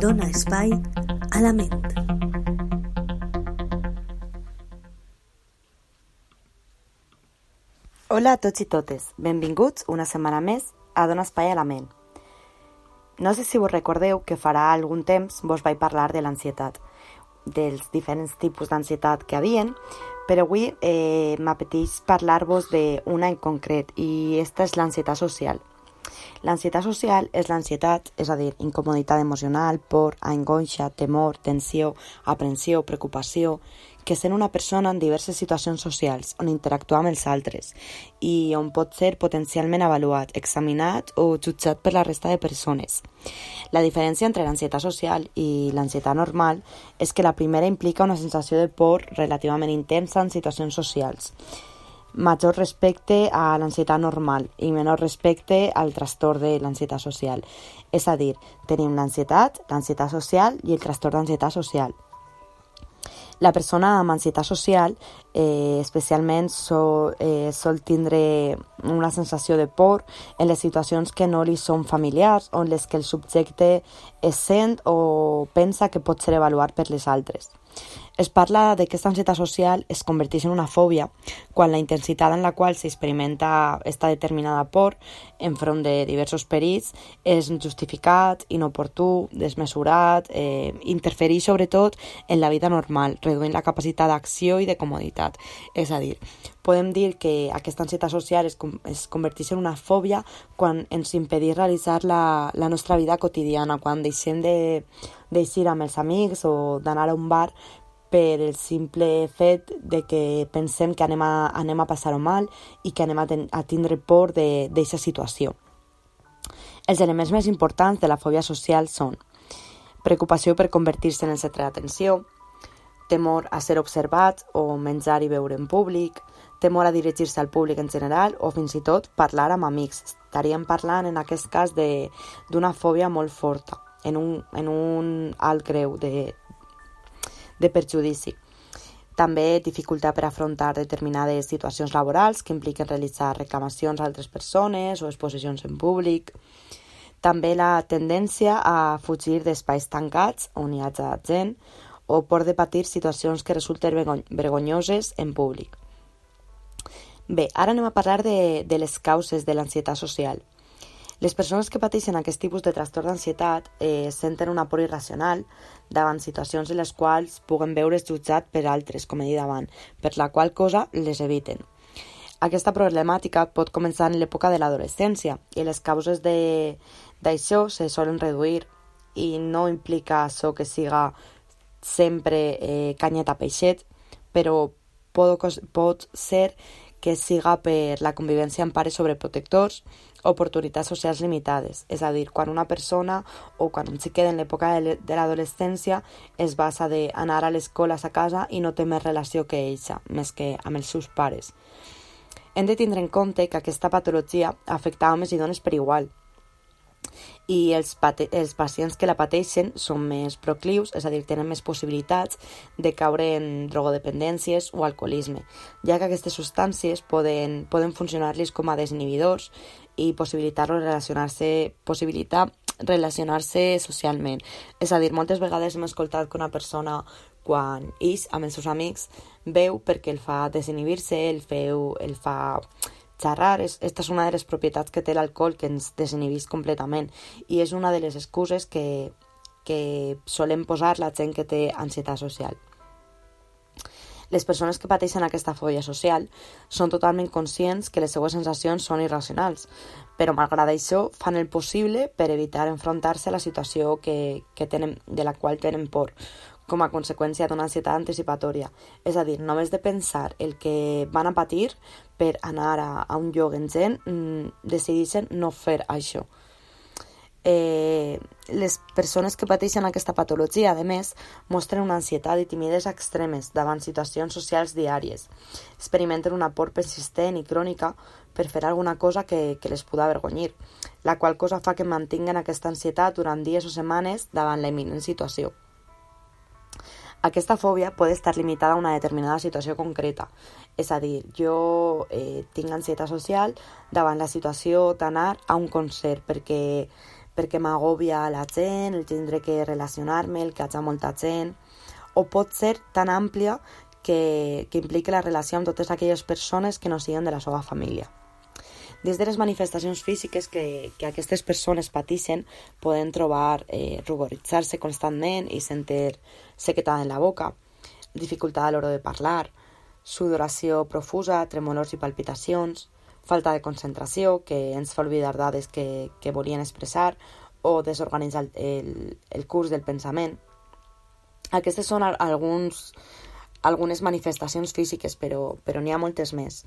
Dona espai a la ment. Hola a tots i totes, benvinguts una setmana més a Dona Espai a la Ment. No sé si vos recordeu que farà algun temps vos vaig parlar de l'ansietat, dels diferents tipus d'ansietat que havien, però avui eh, m'apeteix parlar-vos d'una en concret i aquesta és l'ansietat social. L'ansietat social és l'ansietat, és a dir, incomoditat emocional, por, angoixa, temor, tensió, aprensió, preocupació, que sent una persona en diverses situacions socials on interactua amb els altres i on pot ser potencialment avaluat, examinat o jutjat per la resta de persones. La diferència entre l'ansietat social i l'ansietat normal és que la primera implica una sensació de por relativament intensa en situacions socials, major respecte a l'ansietat normal i menor respecte al trastorn de l'ansietat social. És a dir, tenim l'ansietat, l'ansietat social i el trastorn d'ansietat social. La persona amb ansietat social eh, especialment sol, eh, sol tindre una sensació de por en les situacions que no li són familiars o en les que el subjecte es sent o pensa que pot ser avaluat per les altres. Es parla de que aquesta ansietat social es converteix en una fòbia quan la intensitat en la qual s'experimenta esta determinada por enfront de diversos perills és injustificat, inoportú, desmesurat, eh, interfereix sobretot en la vida normal, reduint la capacitat d'acció i de comoditat. És a dir, podem dir que aquesta ansietat social es, es converteix en una fòbia quan ens impedeix realitzar la, la nostra vida quotidiana, quan deixem de d'eixir amb els amics o d'anar a un bar per el simple fet de que pensem que anem a, anem a passar-ho mal i que anem a, ten, a tindre por d'aquesta situació. Els elements més importants de la fòbia social són preocupació per convertir-se en el centre d'atenció, temor a ser observat o menjar i beure en públic, temor a dirigir-se al públic en general o fins i tot parlar amb amics. Estaríem parlant en aquest cas d'una fòbia molt forta, en un, en un alt greu de, de perjudici. També dificultat per afrontar determinades situacions laborals que impliquen realitzar reclamacions a altres persones o exposicions en públic. També la tendència a fugir d'espais tancats on hi hagi gent o por de patir situacions que resulten vergonyoses en públic. Bé, ara anem a parlar de, de les causes de l'ansietat social. Les persones que pateixen aquest tipus de trastorn d'ansietat eh, senten una por irracional davant situacions en les quals puguen veure's jutjat per altres, com he dit abans, per la qual cosa les eviten. Aquesta problemàtica pot començar en l'època de l'adolescència i les causes d'això se solen reduir i no implica això que siga sempre eh, canyeta peixet, però pot, pot ser que siga per la convivència amb pares sobreprotectors, oportunitats socials limitades, és a dir, quan una persona o quan un xiquet en l'època de l'adolescència es basa d'anar a l'escola a casa i no té més relació que ella, més que amb els seus pares. Hem de tindre en compte que aquesta patologia afecta homes i dones per igual, i els, els pacients que la pateixen són més proclius, és a dir, tenen més possibilitats de caure en drogodependències o alcoholisme, ja que aquestes substàncies poden, poden funcionar-los com a desinhibidors i possibilitar-los relacionar-se, possibilitar relacionar-se socialment. És a dir, moltes vegades hem escoltat que una persona quan és amb els seus amics veu perquè el fa desinhibir-se, el, feu, el fa xerrar, és, esta és una de les propietats que té l'alcohol que ens desinhibís completament i és una de les excuses que, que solem posar la gent que té ansietat social. Les persones que pateixen aquesta fòbia social són totalment conscients que les seues sensacions són irracionals, però malgrat això fan el possible per evitar enfrontar-se a la situació que, que tenen, de la qual tenen por, com a conseqüència d'una ansietat anticipatòria. És a dir, només de pensar el que van a patir per anar a, a un lloc en gent, mmm, decideixen no fer això. Eh, les persones que pateixen aquesta patologia, a més, mostren una ansietat i timidesa extremes davant situacions socials diàries. Experimenten una por persistent i crònica per fer alguna cosa que, que les pugui avergonyir, la qual cosa fa que mantinguen aquesta ansietat durant dies o setmanes davant la imminent situació. Aquesta fòbia pot estar limitada a una determinada situació concreta. És a dir, jo eh, tinc ansietat social davant la situació d'anar a un concert perquè perquè m'agòbia la gent, el tindre que relacionar-me, el que haig molta gent, o pot ser tan àmplia que, que impliqui la relació amb totes aquelles persones que no siguin de la seva família. Des de les manifestacions físiques que, que aquestes persones pateixen, poden trobar eh, ruboritzar-se constantment i sentir sequetada en la boca, dificultat a l'hora de parlar, sudoració profusa, tremolors i palpitacions, falta de concentració, que ens fa oblidar dades que, que volien expressar, o desorganitzar el, el, el curs del pensament. Aquestes són alguns algunes manifestacions físiques, però, però n'hi ha moltes més.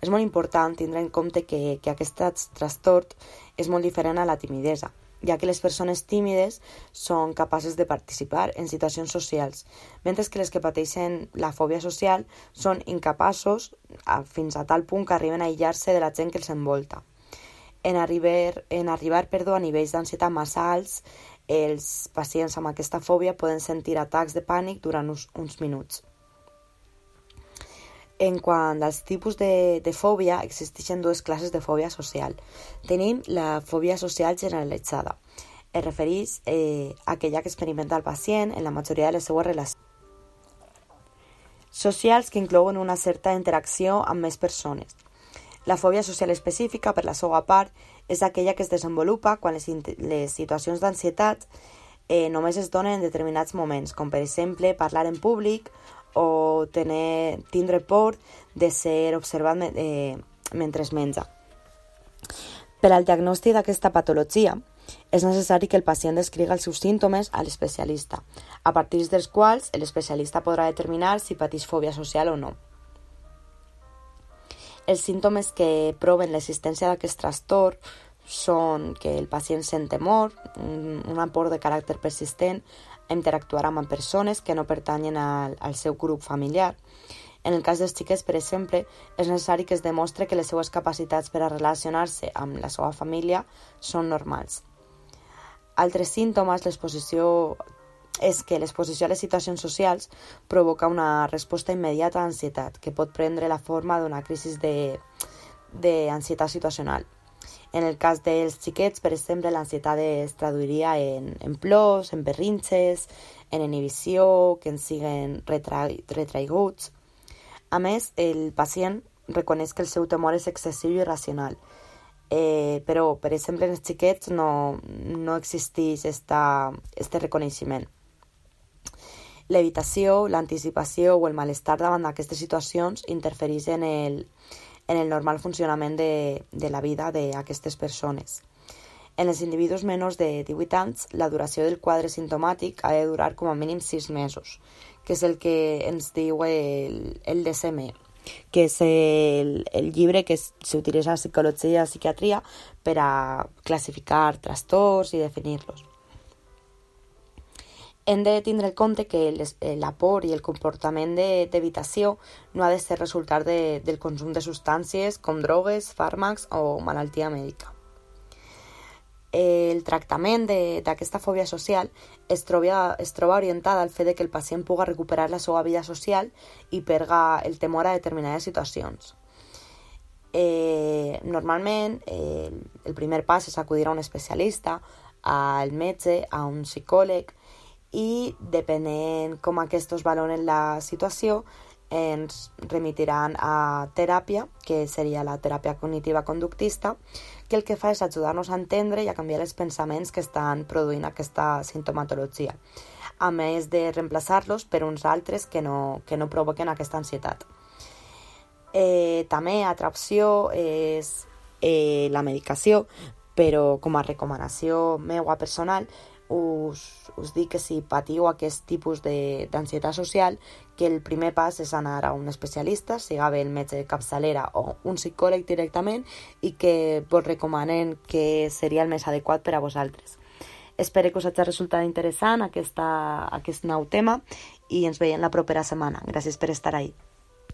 És molt important tindre en compte que, que aquest trastorn és molt diferent a la timidesa, ja que les persones tímides són capaces de participar en situacions socials, mentre que les que pateixen la fòbia social són incapaços a, fins a tal punt que arriben a aïllar-se de la gent que els envolta. En arribar, en arribar perdó, a nivells d'ansietat massa alts, els pacients amb aquesta fòbia poden sentir atacs de pànic durant uns, uns minuts. En quant als tipus de, de fòbia, existeixen dues classes de fòbia social. Tenim la fòbia social generalitzada. Es refereix eh, a aquella que experimenta el pacient en la majoria de les seues relacions socials que inclouen una certa interacció amb més persones. La fòbia social específica, per la seva part, és aquella que es desenvolupa quan les, les situacions d'ansietat eh, només es donen en determinats moments, com per exemple parlar en públic o tener, tindre por de ser observat eh, mentre es menja. Per al diagnòstic d'aquesta patologia, és necessari que el pacient descriga els seus símptomes a l'especialista, a partir dels quals l'especialista podrà determinar si pateix fòbia social o no. Els símptomes que proven l'existència d'aquest trastorn són que el pacient sent temor, un, un por de caràcter persistent interactuar amb persones que no pertanyen al, al seu grup familiar. En el cas dels xiquets, per exemple, és necessari que es demostre que les seues capacitats per a relacionar-se amb la seva família són normals. Altres símptomes, l'exposició és que l'exposició a les situacions socials provoca una resposta immediata a ansietat, que pot prendre la forma d'una crisi d'ansietat situacional. En el cas dels xiquets, per exemple, l'ansietat es traduiria en, en plors, en berrinxes, en inhibició, que en siguen retra retraiguts. A més, el pacient reconeix que el seu temor és excessiu i irracional, eh, però, per exemple, en els xiquets no, no existeix esta, este reconeixement. L'evitació, l'anticipació o el malestar davant d'aquestes situacions interfereix en el, en el normal funcionament de, de la vida d'aquestes persones. En els individus menors de 18 anys, la duració del quadre sintomàtic ha de durar com a mínim 6 mesos, que és el que ens diu el, el DSM, que és el, el llibre que s'utilitza a psicologia i psiquiatria per a classificar trastorns i definir-los hem de tindre en compte que la por i el comportament d'evitació no ha de ser resultat de, del consum de substàncies com drogues, fàrmacs o malaltia mèdica. El tractament d'aquesta fòbia social es troba, es troba orientada al fet de que el pacient pugui recuperar la seva vida social i perga el temor a determinades situacions. Eh, normalment, eh, el primer pas és acudir a un especialista, al metge, a un psicòleg, i depenent com aquests valoren la situació ens remitiran a teràpia, que seria la teràpia cognitiva conductista, que el que fa és ajudar-nos a entendre i a canviar els pensaments que estan produint aquesta sintomatologia, a més de reemplaçar-los per uns altres que no, que no provoquen aquesta ansietat. Eh, també altra opció és eh, la medicació, però com a recomanació meua personal us, us dic que si patiu aquest tipus d'ansietat social, que el primer pas és anar a un especialista, siga bé el metge de capçalera o un psicòleg directament, i que vos recomanen que seria el més adequat per a vosaltres. Espero que us hagi resultat interessant aquesta, aquest nou tema i ens veiem la propera setmana. Gràcies per estar ahí.